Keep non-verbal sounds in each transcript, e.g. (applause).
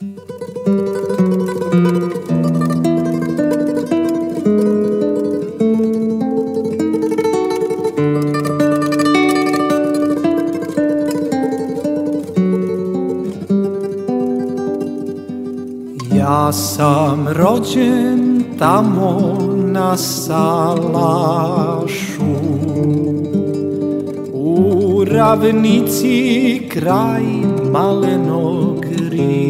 Ja sam rođen tamo na Salašu. U ravnici kraj malenog rita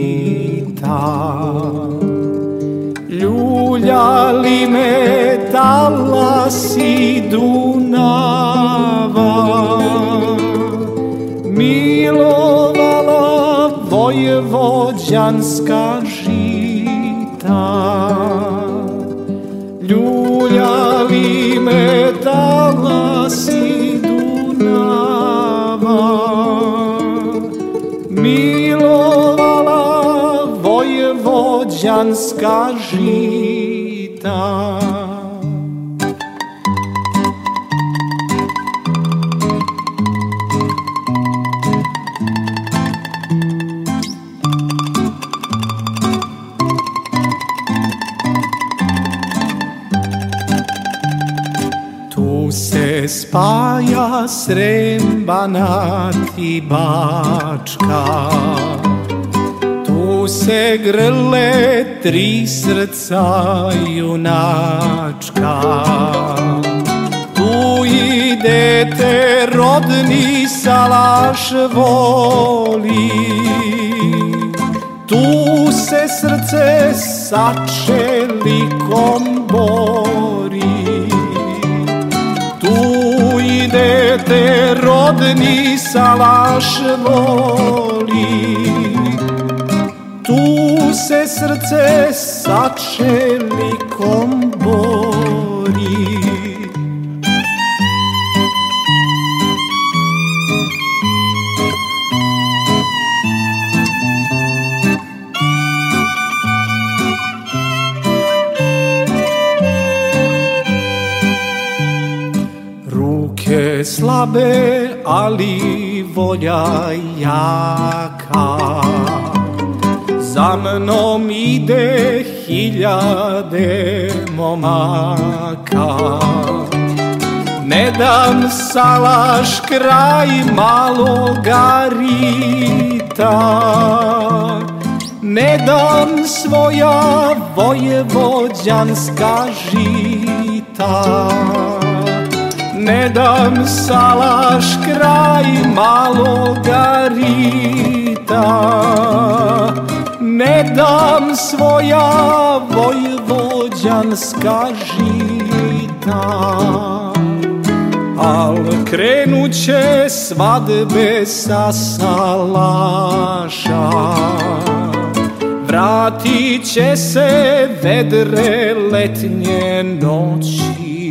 Ljuljali me talasi Dunava. Milovala vojvođanska žita vojvođanska žita Tu se spaja Srem, Banat i Bačka. Tu se grle tri srca junačka. Tu i dete rodni salaš voli. Tu se srce sa čelikom bori. Tu i dete rodni salaš voli Se srce sa čelikom bori. Ruke slabe, ali volja jaka Za mnom ide hiljade momaka. Ne dam salaš kraj maloga rita. Ne dam svoja vojvođanska žita. Ne dam salaš kraj maloga rita Ne dam svoja vojvođanska žita. Al krenut će svadbe sa salaša. Vratit će se vedre letnje noći.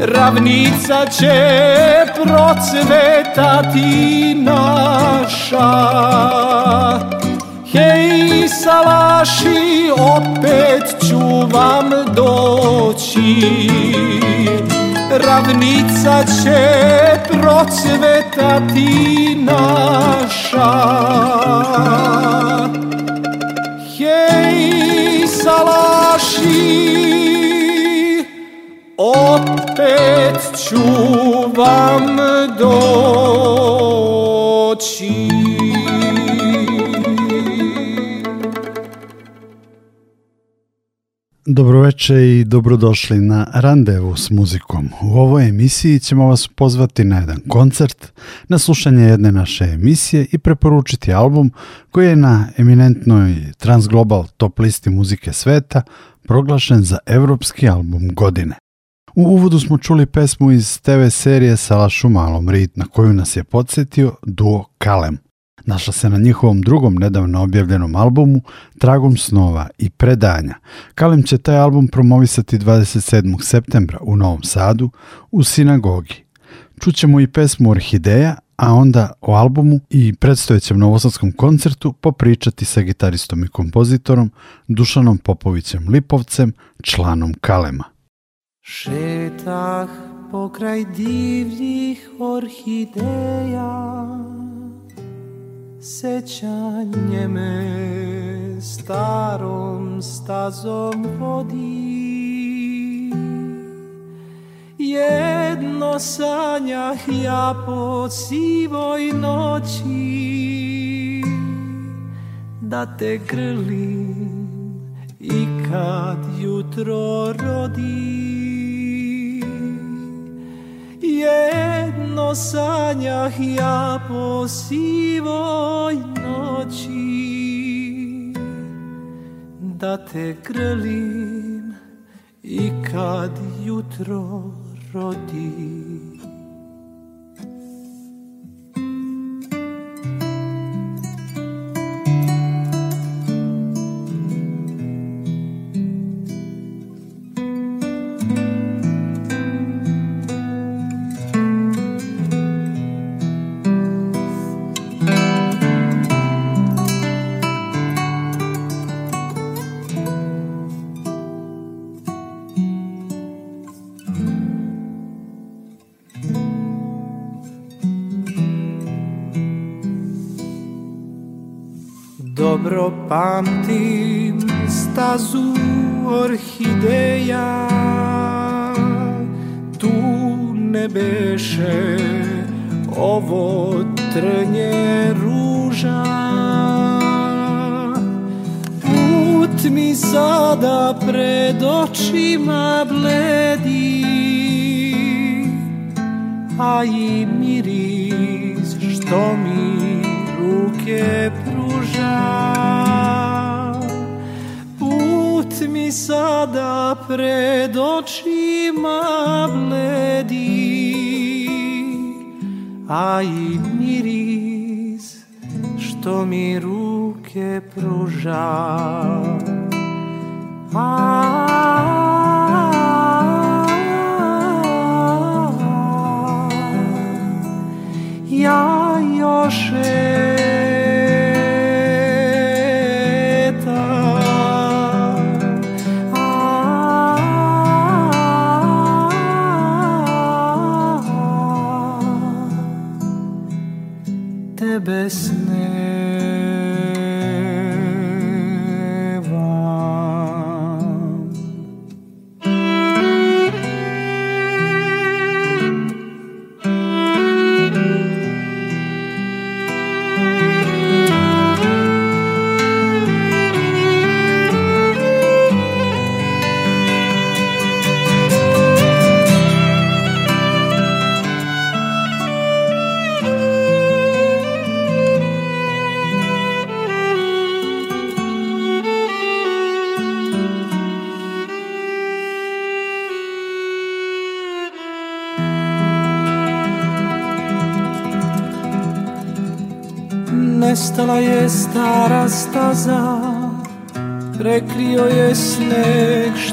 Ravnica će procvetati naša Hej, salaši, opet ću vam doći Ravnica će procvetati naša. Hej, salaši, opet ću vam doći Dobroveče i dobrodošli na Randevu s muzikom. U ovoj emisiji ćemo vas pozvati na jedan koncert, na slušanje jedne naše emisije i preporučiti album koji je na eminentnoj Transglobal top listi muzike sveta proglašen za evropski album godine. U uvodu smo čuli pesmu iz TV serije Salaš u malom rit na koju nas je podsjetio duo Kalem. Našla se na njihovom drugom nedavno objavljenom albumu Tragom snova i predanja. Kalem će taj album promovisati 27. septembra u Novom Sadu u sinagogi. Čućemo i pesmu Orhideja, a onda o albumu i predstojećem novosadskom koncertu popričati sa gitaristom i kompozitorom Dušanom Popovićem Lipovcem, članom Kalema. Šetah pokraj divljih orhideja sećanje me starom stazom vodi. Jedno sanjah ja po sivoj noći Da te grlim i kad jutro rodi. Jedno sanjah ja po noći Da te i kad jutro rodi Dobro pamtim stazu orhideja. Tu ne beše ovo trnje ruža. Put mi sada pred očima bledi A i miris što mi ruke sada pred očima bledi A i miris što mi ruke pruža. Ja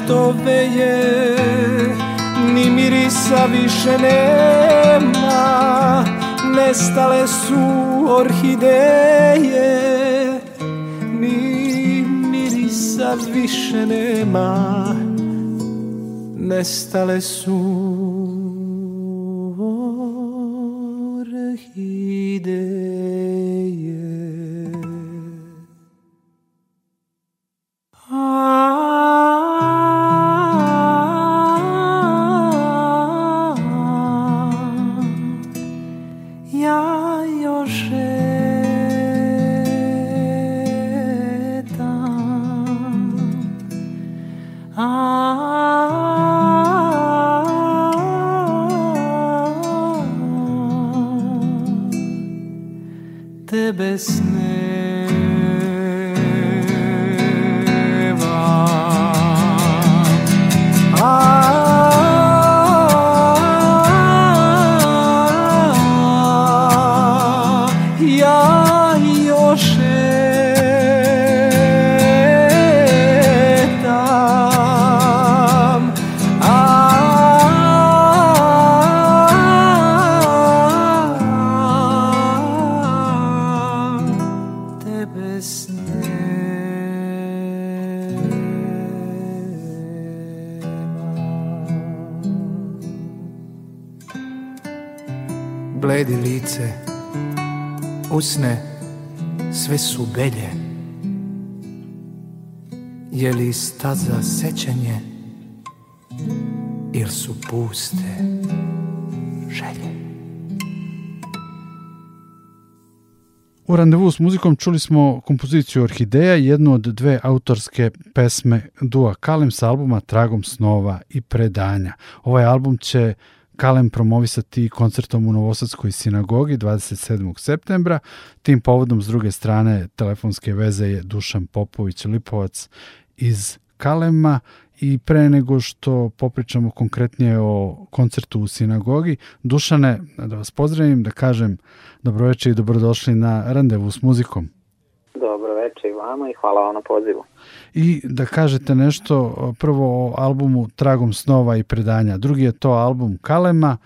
što veje Ni mirisa više nema Nestale su orhideje Ni mirisa više nema Nestale su su belje Je li staza sećanje Ili su puste želje U randevu s muzikom čuli smo kompoziciju Orhideja, jednu od dve autorske pesme Dua Kalem sa albuma Tragom snova i predanja. Ovaj album će Kalem promovisati koncertom u Novosadskoj sinagogi 27. septembra. Tim povodom s druge strane telefonske veze je Dušan Popović Lipovac iz Kalema i pre nego što popričamo konkretnije o koncertu u sinagogi, Dušane, da vas pozdravim, da kažem dobroveče i dobrodošli na randevu s muzikom. Dobroveče i vama i hvala vam na pozivu. I da kažete nešto prvo o albumu Tragom snova i predanja. Drugi je to album Kalema,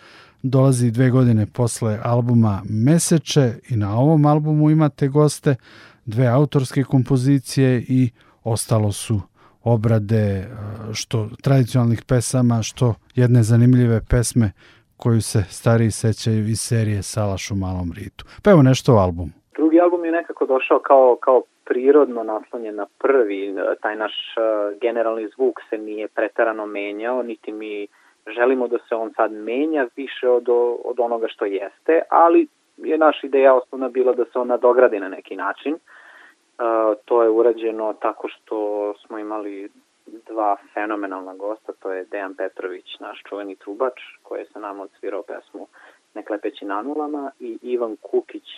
dolazi dve godine posle albuma Meseče i na ovom albumu imate goste, dve autorske kompozicije i ostalo su obrade e, što tradicionalnih pesama, što jedne zanimljive pesme koju se stariji sećaju iz serije Salaš u malom ritu. Pa evo nešto o albumu. Drugi album je nekako došao kao, kao prirodno naslonjen na prvi. Taj naš e, generalni zvuk se nije pretarano menjao, niti mi želimo da se on sad menja više od, od onoga što jeste, ali je naša ideja osnovna bila da se on nadogradi na neki način. Uh, to je urađeno tako što smo imali dva fenomenalna gosta, to je Dejan Petrović, naš čuveni trubač, koji je sa nama odsvirao pesmu Neklepeći na nulama i Ivan Kukić,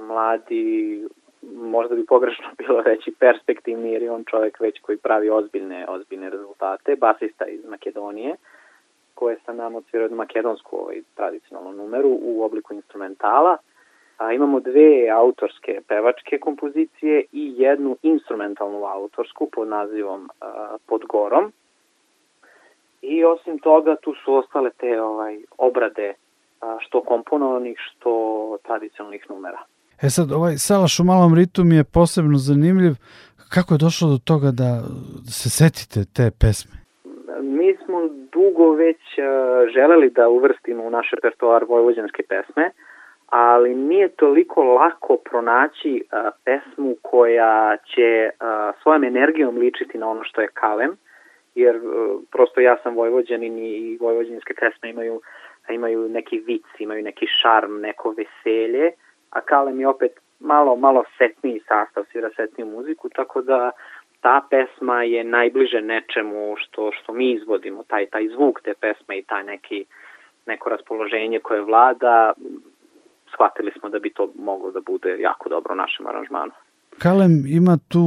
mladi, možda bi pogrešno (laughs) bilo reći perspektivni, jer je on čovek već koji pravi ozbiljne, ozbiljne rezultate, basista iz Makedonije, koji je sa nama odsvirao makedonsku ovaj, tradicionalnu numeru u obliku instrumentala, A, imamo dve autorske pevačke kompozicije i jednu instrumentalnu autorsku pod nazivom a, Pod gorom. I osim toga tu su ostale te ovaj obrade a, što komponovanih, što tradicionalnih numera. E sad, ovaj Salaš u malom ritu mi je posebno zanimljiv. Kako je došlo do toga da se setite te pesme? Mi smo dugo već želeli da uvrstimo u naš repertoar vojvođanske pesme, ali nije toliko lako pronaći a, pesmu koja će a, svojom energijom ličiti na ono što je kalem, jer a, prosto ja sam vojvođanin i vojvođanske pesme imaju imaju neki vic, imaju neki šarm, neko veselje, a kalem je opet malo, malo setniji sastav, svira setniju muziku, tako da ta pesma je najbliže nečemu što, što mi izvodimo, taj, taj zvuk te pesme i taj neki, neko raspoloženje koje vlada, shvatili smo da bi to moglo da bude jako dobro u našem aranžmanu. Kalem ima tu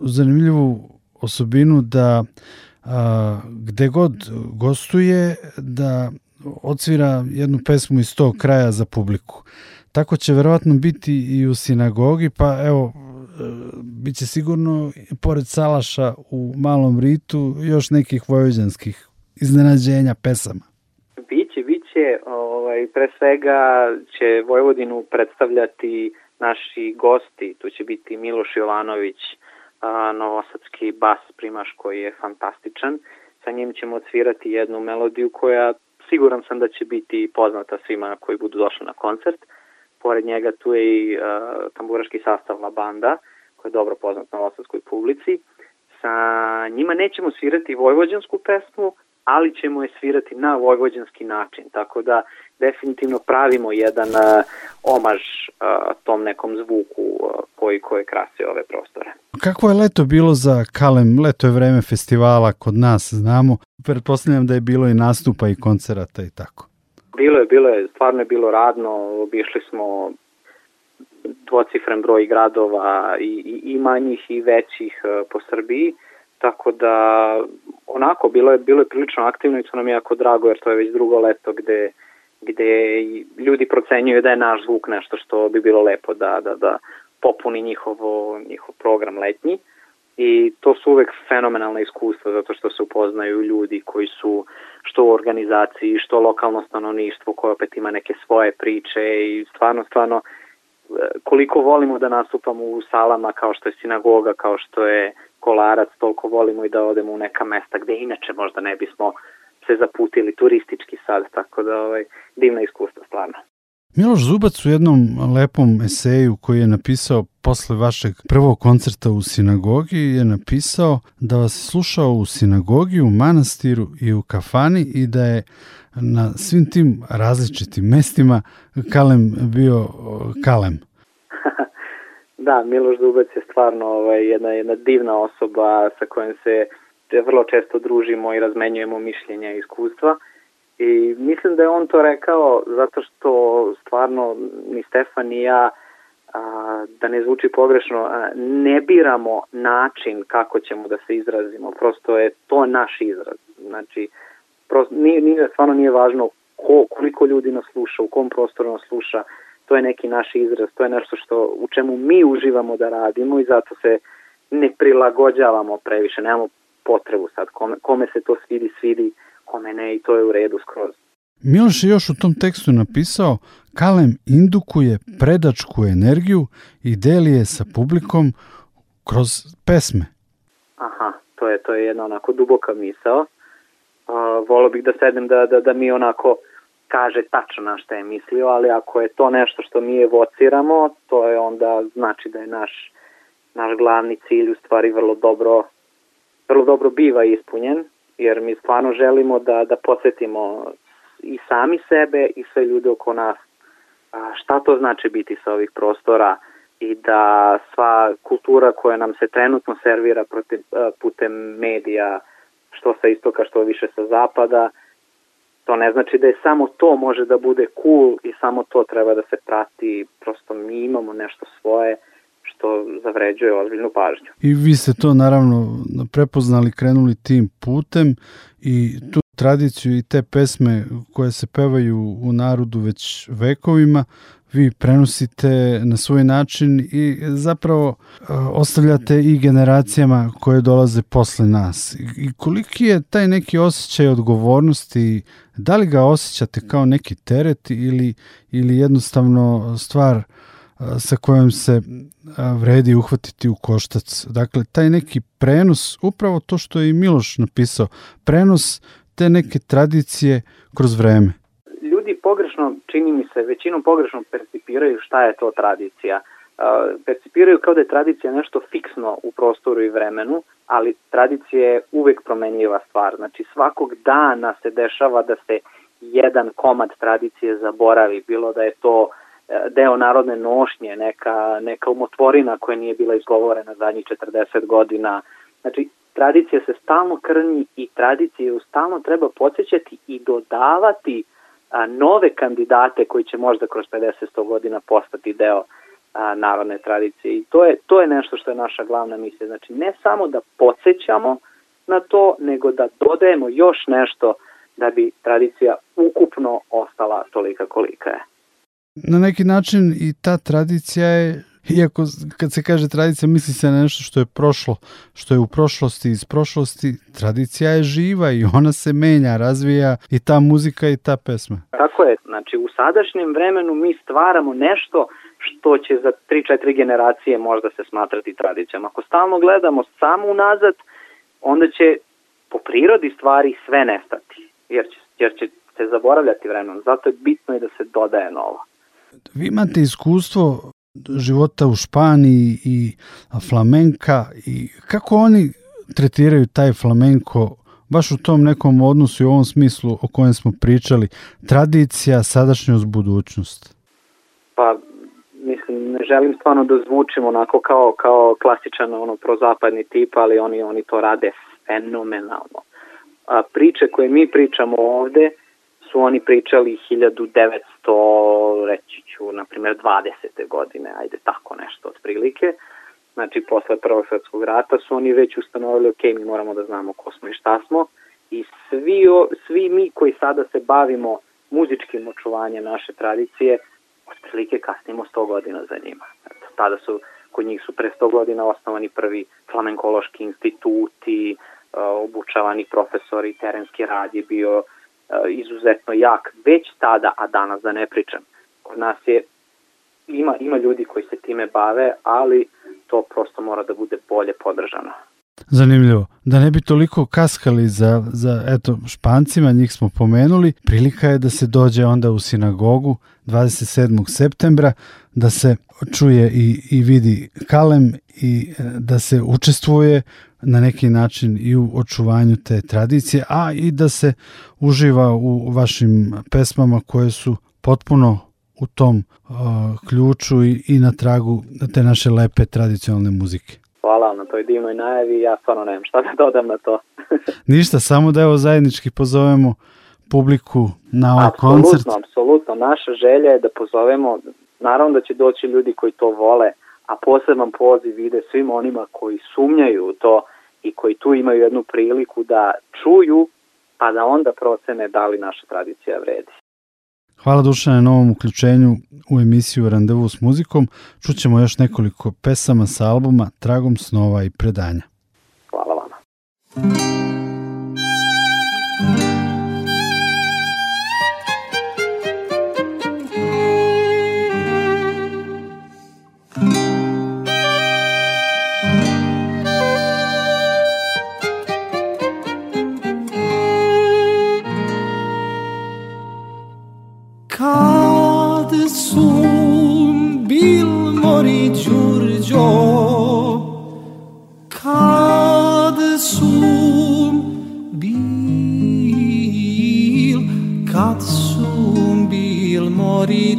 zanimljivu osobinu da a, gde god gostuje da odsvira jednu pesmu iz tog kraja za publiku. Tako će verovatno biti i u sinagogi, pa evo, e, bit će sigurno, pored Salaša u Malom Ritu, još nekih vojvođanskih iznenađenja pesama. Biće, biće, ovaj, pre svega će Vojvodinu predstavljati naši gosti, tu će biti Miloš Jovanović, a, novosadski bas primaš koji je fantastičan, sa njim ćemo odsvirati jednu melodiju koja siguran sam da će biti poznata svima koji budu došli na koncert. Pored njega tu je i uh, tamburaški sastav La Banda, koji je dobro poznat na novosadskoj publici. Sa njima nećemo svirati vojvođansku pesmu, ali ćemo je svirati na vojvođanski način, tako da definitivno pravimo jedan uh, omaž uh, tom nekom zvuku uh, koji, koji krasi ove prostore. Kako je leto bilo za Kalem? Leto je vreme festivala kod nas, znamo. Pretpostavljam da je bilo i nastupa i koncerata i tako. Bilo je, bilo je, stvarno je bilo radno, obišli smo dvocifren broj gradova i, i, i manjih i većih uh, po Srbiji. Uh, Tako da, onako, bilo je, bilo je prilično aktivno i to nam je jako drago, jer to je već drugo leto gde, gde ljudi procenjuju da je naš zvuk nešto što bi bilo lepo da, da, da popuni njihovo, njihov program letnji. I to su uvek fenomenalna iskustva zato što se upoznaju ljudi koji su što u organizaciji, što lokalno stanovništvo koje opet ima neke svoje priče i stvarno, stvarno koliko volimo da nastupamo u salama kao što je sinagoga, kao što je kolarac, toliko volimo i da odemo u neka mesta gde inače možda ne bismo se zaputili turistički sad, tako da ovaj, divna iskustva stvarno. Miloš Zubac u jednom lepom eseju koji je napisao posle vašeg prvog koncerta u sinagogi je napisao da vas slušao u sinagogi, u manastiru i u kafani i da je na svim tim različitim mestima Kalem bio Kalem. (laughs) da, Miloš Zubac je stvarno ovaj, jedna, jedna divna osoba sa kojom se vrlo često družimo i razmenjujemo mišljenja i iskustva. I mislim da je on to rekao zato što stvarno ni Stefan ni ja a, da ne zvuči pogrešno, a, ne biramo način kako ćemo da se izrazimo, prosto je to naš izraz. Znači, prosto, nije, nije, stvarno nije važno ko, koliko ljudi nas sluša, u kom prostoru nas sluša, to je neki naš izraz, to je nešto što u čemu mi uživamo da radimo i zato se ne prilagođavamo previše, nemamo potrebu sad, kome, kome se to svidi, svidi, kome ne i to je u redu skroz. Miloš je još u tom tekstu napisao Kalem indukuje predačku energiju i deli je sa publikom kroz pesme. Aha, to je to je jedna onako duboka misao. Uh, volio bih da sedem da, da, da mi onako kaže tačno na šta je mislio, ali ako je to nešto što mi evociramo, to je onda znači da je naš, naš glavni cilj u stvari vrlo dobro, vrlo dobro biva ispunjen, jer mi stvarno želimo da, da podsjetimo i sami sebe i sve ljude oko nas šta to znači biti sa ovih prostora i da sva kultura koja nam se trenutno servira protiv, putem medija, što sa istoka, što više sa zapada, to ne znači da je samo to može da bude cool i samo to treba da se prati, prosto mi imamo nešto svoje što zavređuje ozbiljnu pažnju. I vi ste to naravno prepoznali, krenuli tim putem i tu tradiciju i te pesme koje se pevaju u narodu već vekovima, vi prenosite na svoj način i zapravo e, ostavljate i generacijama koje dolaze posle nas. I koliki je taj neki osjećaj odgovornosti, da li ga osjećate kao neki teret ili, ili jednostavno stvar sa kojom se vredi uhvatiti u koštac. Dakle, taj neki prenos, upravo to što je i Miloš napisao, prenos te neke tradicije kroz vreme. Ljudi pogrešno, čini mi se, većinom pogrešno percipiraju šta je to tradicija. Percipiraju kao da je tradicija nešto fiksno u prostoru i vremenu, ali tradicija je uvek promenljiva stvar. Znači svakog dana se dešava da se jedan komad tradicije zaboravi, bilo da je to uh, deo narodne nošnje, neka, neka umotvorina koja nije bila izgovorena zadnjih 40 godina. Znači, tradicija se stalno krnji i tradiciju stalno treba podsjećati i dodavati a, nove kandidate koji će možda kroz 50-100 godina postati deo a, narodne tradicije. I to je, to je nešto što je naša glavna misija. Znači, ne samo da podsjećamo na to, nego da dodajemo još nešto da bi tradicija ukupno ostala tolika kolika je na neki način i ta tradicija je Iako kad se kaže tradicija misli se na nešto što je prošlo, što je u prošlosti iz prošlosti, tradicija je živa i ona se menja, razvija i ta muzika i ta pesma. Tako je, znači u sadašnjem vremenu mi stvaramo nešto što će za 3-4 generacije možda se smatrati tradicijom. Ako stalno gledamo samo unazad, onda će po prirodi stvari sve nestati, jer će, jer će se zaboravljati vremenom. Zato je bitno i da se dodaje novo. Vi imate iskustvo života u Španiji i flamenka i kako oni tretiraju taj flamenko baš u tom nekom odnosu i u ovom smislu o kojem smo pričali, tradicija, sadašnjost, budućnost? Pa, mislim, ne želim stvarno da zvučim onako kao, kao klasičan ono, prozapadni tip, ali oni, oni to rade fenomenalno. A, priče koje mi pričamo ovde, su oni pričali 1900, reći ću, na primjer 20. godine, ajde tako nešto otprilike. Znači, posle Prvog svetskog rata su oni već ustanovili, ok, mi moramo da znamo ko smo i šta smo. I svi, svi mi koji sada se bavimo muzičkim očuvanjem naše tradicije, otprilike kasnimo 100 godina za njima. Eto, tada su, kod njih su pre 100 godina osnovani prvi flamenkološki instituti, obučavani profesori, terenski rad je bio E, izuzetno jak već tada, a danas da ne pričam. Kod nas je ima, ima ljudi koji se time bave, ali to prosto mora da bude bolje podržano. Zanimljivo. Da ne bi toliko kaskali za, za eto, špancima, njih smo pomenuli, prilika je da se dođe onda u sinagogu 27. septembra, da se čuje i, i vidi kalem i e, da se učestvuje na neki način i u očuvanju te tradicije, a i da se uživa u vašim pesmama koje su potpuno u tom uh, ključu i, i na tragu te naše lepe tradicionalne muzike. Hvala na toj divnoj najavi, ja stvarno nemam šta da dodam na to. (laughs) Ništa, samo da evo zajednički pozovemo publiku na ovaj apsolutno, koncert. Apsolutno, naša želja je da pozovemo, naravno da će doći ljudi koji to vole, a poseban poziv ide svim onima koji sumnjaju u to i koji tu imaju jednu priliku da čuju, pa da onda procene da li naša tradicija vredi. Hvala Dušane na novom uključenju u emisiju Randevu s muzikom. Čućemo još nekoliko pesama sa albuma Tragom snova i predanja. Hvala vama. Sun bil mori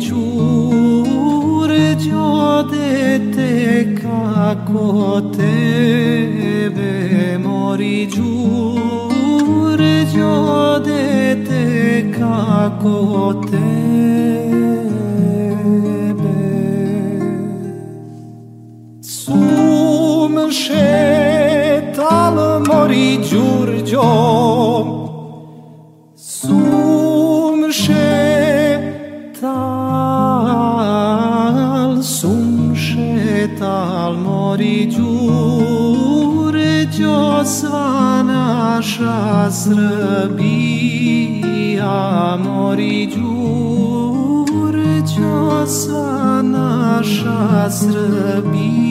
Đurđo Dete kako tebe mori Đurđo Dete kako tebe Sum šetal mori naša Srbija mori Đurđo Sva naša Srbija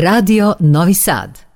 Radio Novi Sad.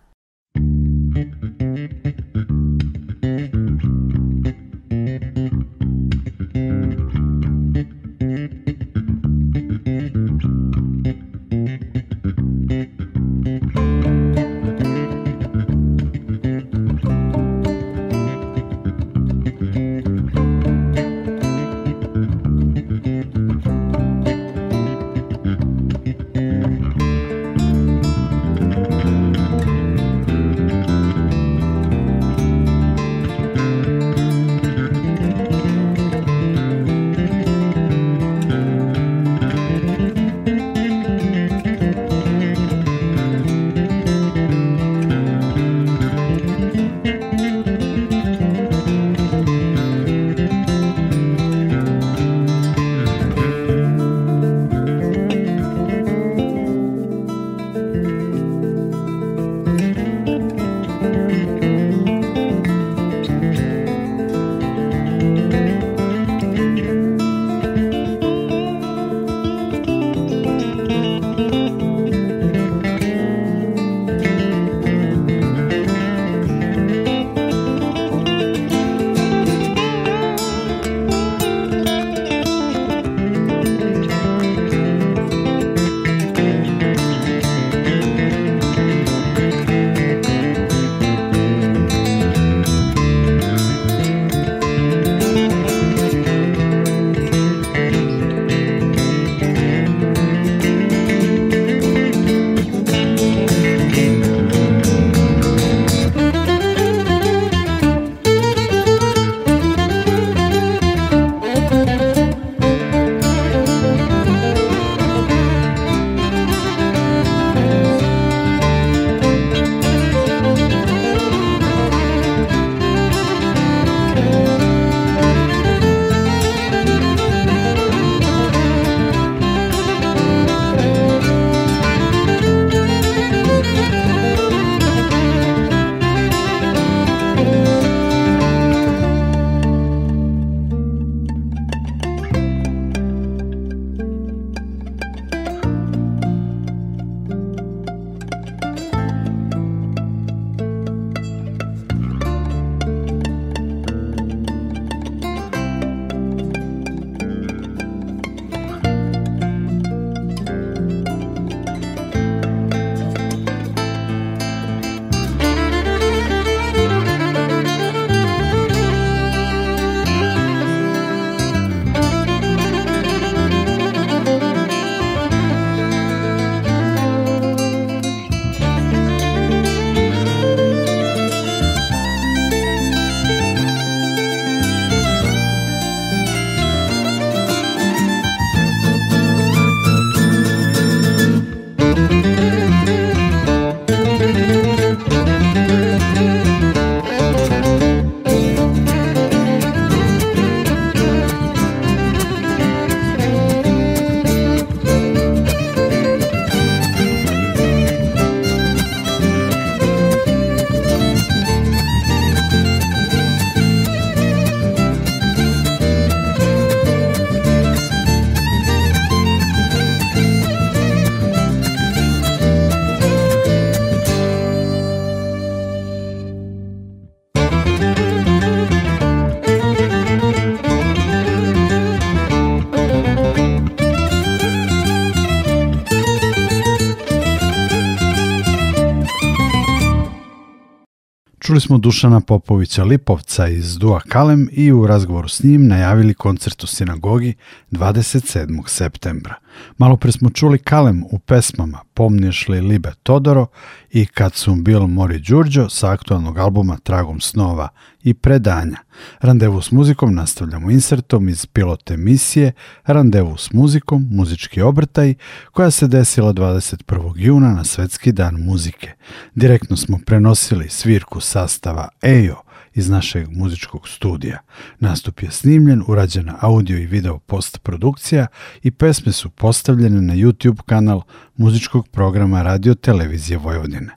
Čuli smo Dušana Popovića Lipovca iz Dua Kalem i u razgovoru s njim najavili koncert u sinagogi 27. septembra. Malo pre smo čuli Kalem u pesmama Pomniješ li Libe Todoro i Kad sum bil Mori Đurđo sa aktualnog albuma Tragom snova i predanja. Randevu s muzikom nastavljamo insertom iz pilot emisije Randevu s muzikom, muzički obrtaj, koja se desila 21. juna na Svetski dan muzike. Direktno smo prenosili svirku sastava EJO, iz našeg muzičkog studija. Nastup je snimljen, urađena audio i video postprodukcija i pesme su postavljene na YouTube kanal muzičkog programa Radio Televizije Vojvodine.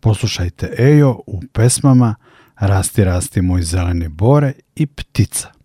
Poslušajte Ejo u pesmama Rasti, rasti moj zelene bore i Ptica.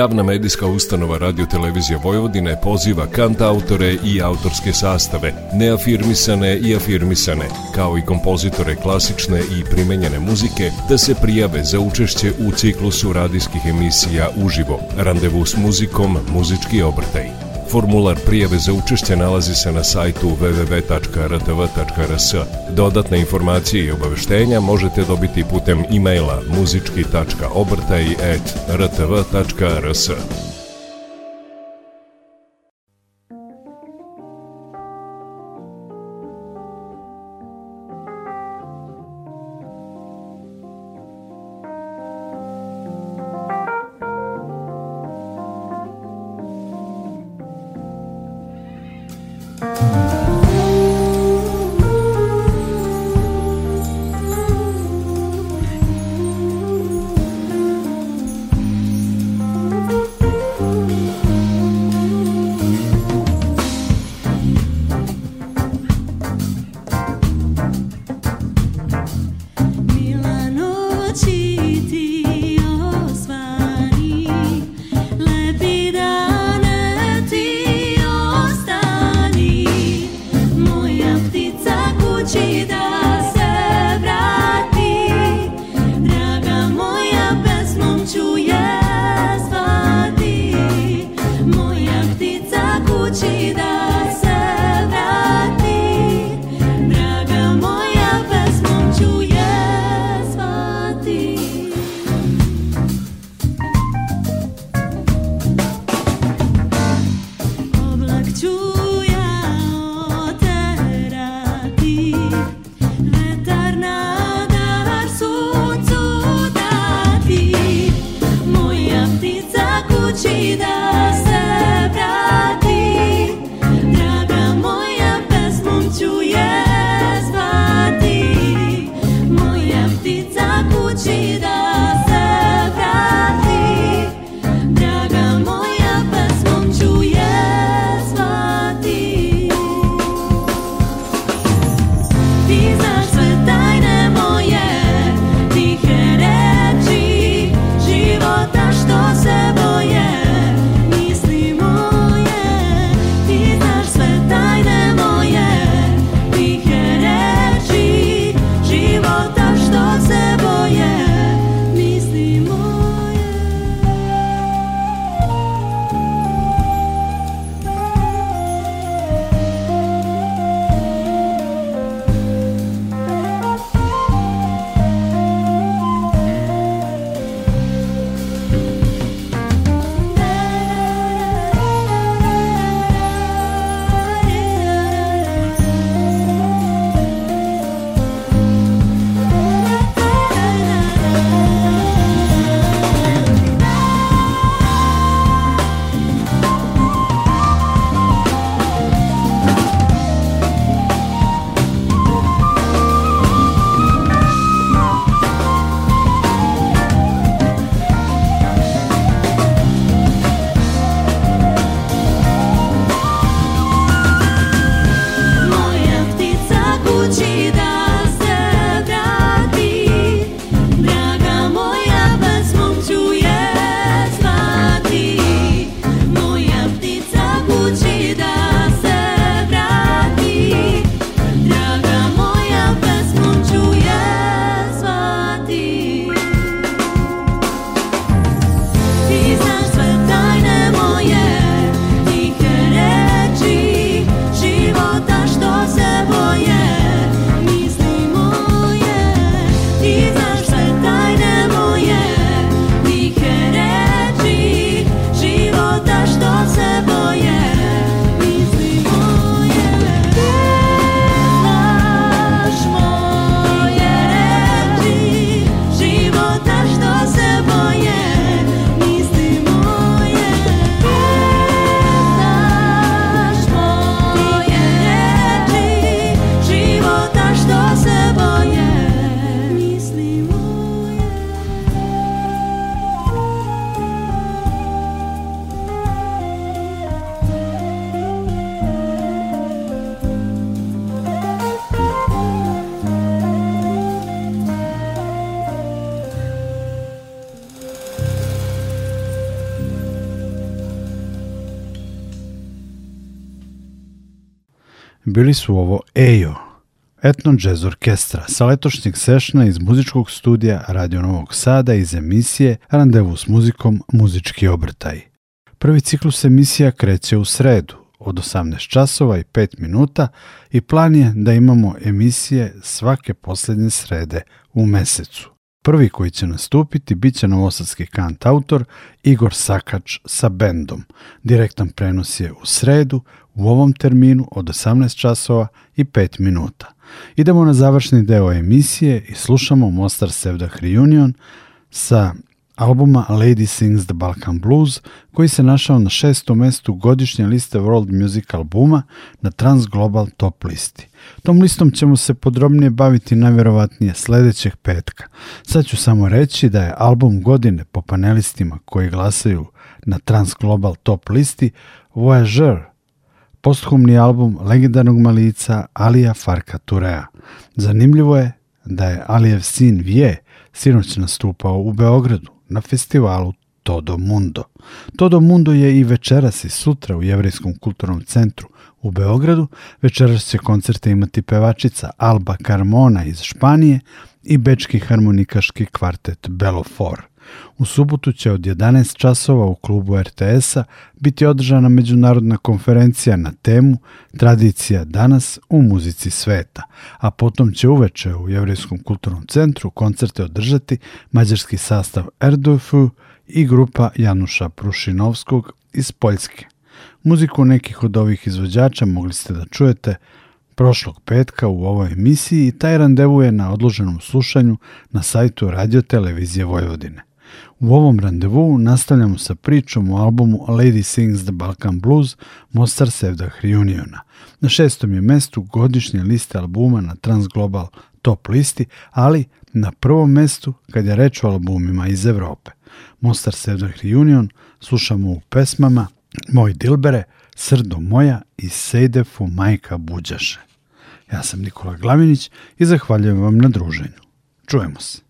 Javna medijska ustanova Radio Televizija Vojvodine poziva kant autore i autorske sastave, neafirmisane i afirmisane, kao i kompozitore klasične i primenjene muzike, da se prijave za učešće u ciklusu radijskih emisija uživo, randevu s muzikom, muzički obrtaj. Formular prijave za učešće nalazi se na sajtu www.rtv.rs. Dodatne informacije i obaveštenja možete dobiti putem e-maila muzički.obrtaj.rtv.rs. bili su ovo EJO, etno jazz orkestra sa letošnjeg sešna iz muzičkog studija Radio Novog Sada iz emisije Randevu s muzikom Muzički obrtaj. Prvi ciklus emisija kreće u sredu od 18 časova i 5 minuta i plan je da imamo emisije svake poslednje srede u mesecu. Prvi koji će nastupiti bit će novosadski kant autor Igor Sakač sa bendom. Direktan prenos je u sredu u ovom terminu od 18 časova i 5 minuta. Idemo na završni deo emisije i slušamo Mostar Sevdah Reunion sa albuma Lady Sings the Balkan Blues, koji se našao na šestom mestu godišnje liste World Music albuma na Trans Global Top listi. Tom listom ćemo se podrobnije baviti najverovatnije sledećeg petka. Sad ću samo reći da je album godine po panelistima koji glasaju na Trans Global Top listi Voyager, posthumni album legendarnog malica Alija Farka Turea. Zanimljivo je da je Alijev sin Vije sinoć nastupao u Beogradu na festivalu Todo Mundo. Todo Mundo je i večeras i sutra u Jevrijskom kulturnom centru u Beogradu. Večeras će koncerte imati pevačica Alba Carmona iz Španije i bečki harmonikaški kvartet Belofor. U subotu će od 11 časova u klubu RTS-a biti održana međunarodna konferencija na temu Tradicija danas u muzici sveta, a potom će uveče u Jevrijskom kulturnom centru koncerte održati mađarski sastav Erdofu i grupa Januša Prušinovskog iz Poljske. Muziku nekih od ovih izvođača mogli ste da čujete prošlog petka u ovoj emisiji i taj randevu je na odloženom slušanju na sajtu Radio Televizije Vojvodine. U ovom randevu nastavljamo sa pričom o albumu Lady Sings the Balkan Blues Mostar Sevdah Reuniona. Na šestom je mestu godišnje liste albuma na Transglobal top listi, ali na prvom mestu kad je reč o albumima iz Evrope. Mostar Sevdah Reunion slušamo u pesmama Moj Dilbere, Srdo moja i Sejdefu majka Buđaše. Ja sam Nikola Glavinić i zahvaljujem vam na druženju. Čujemo se.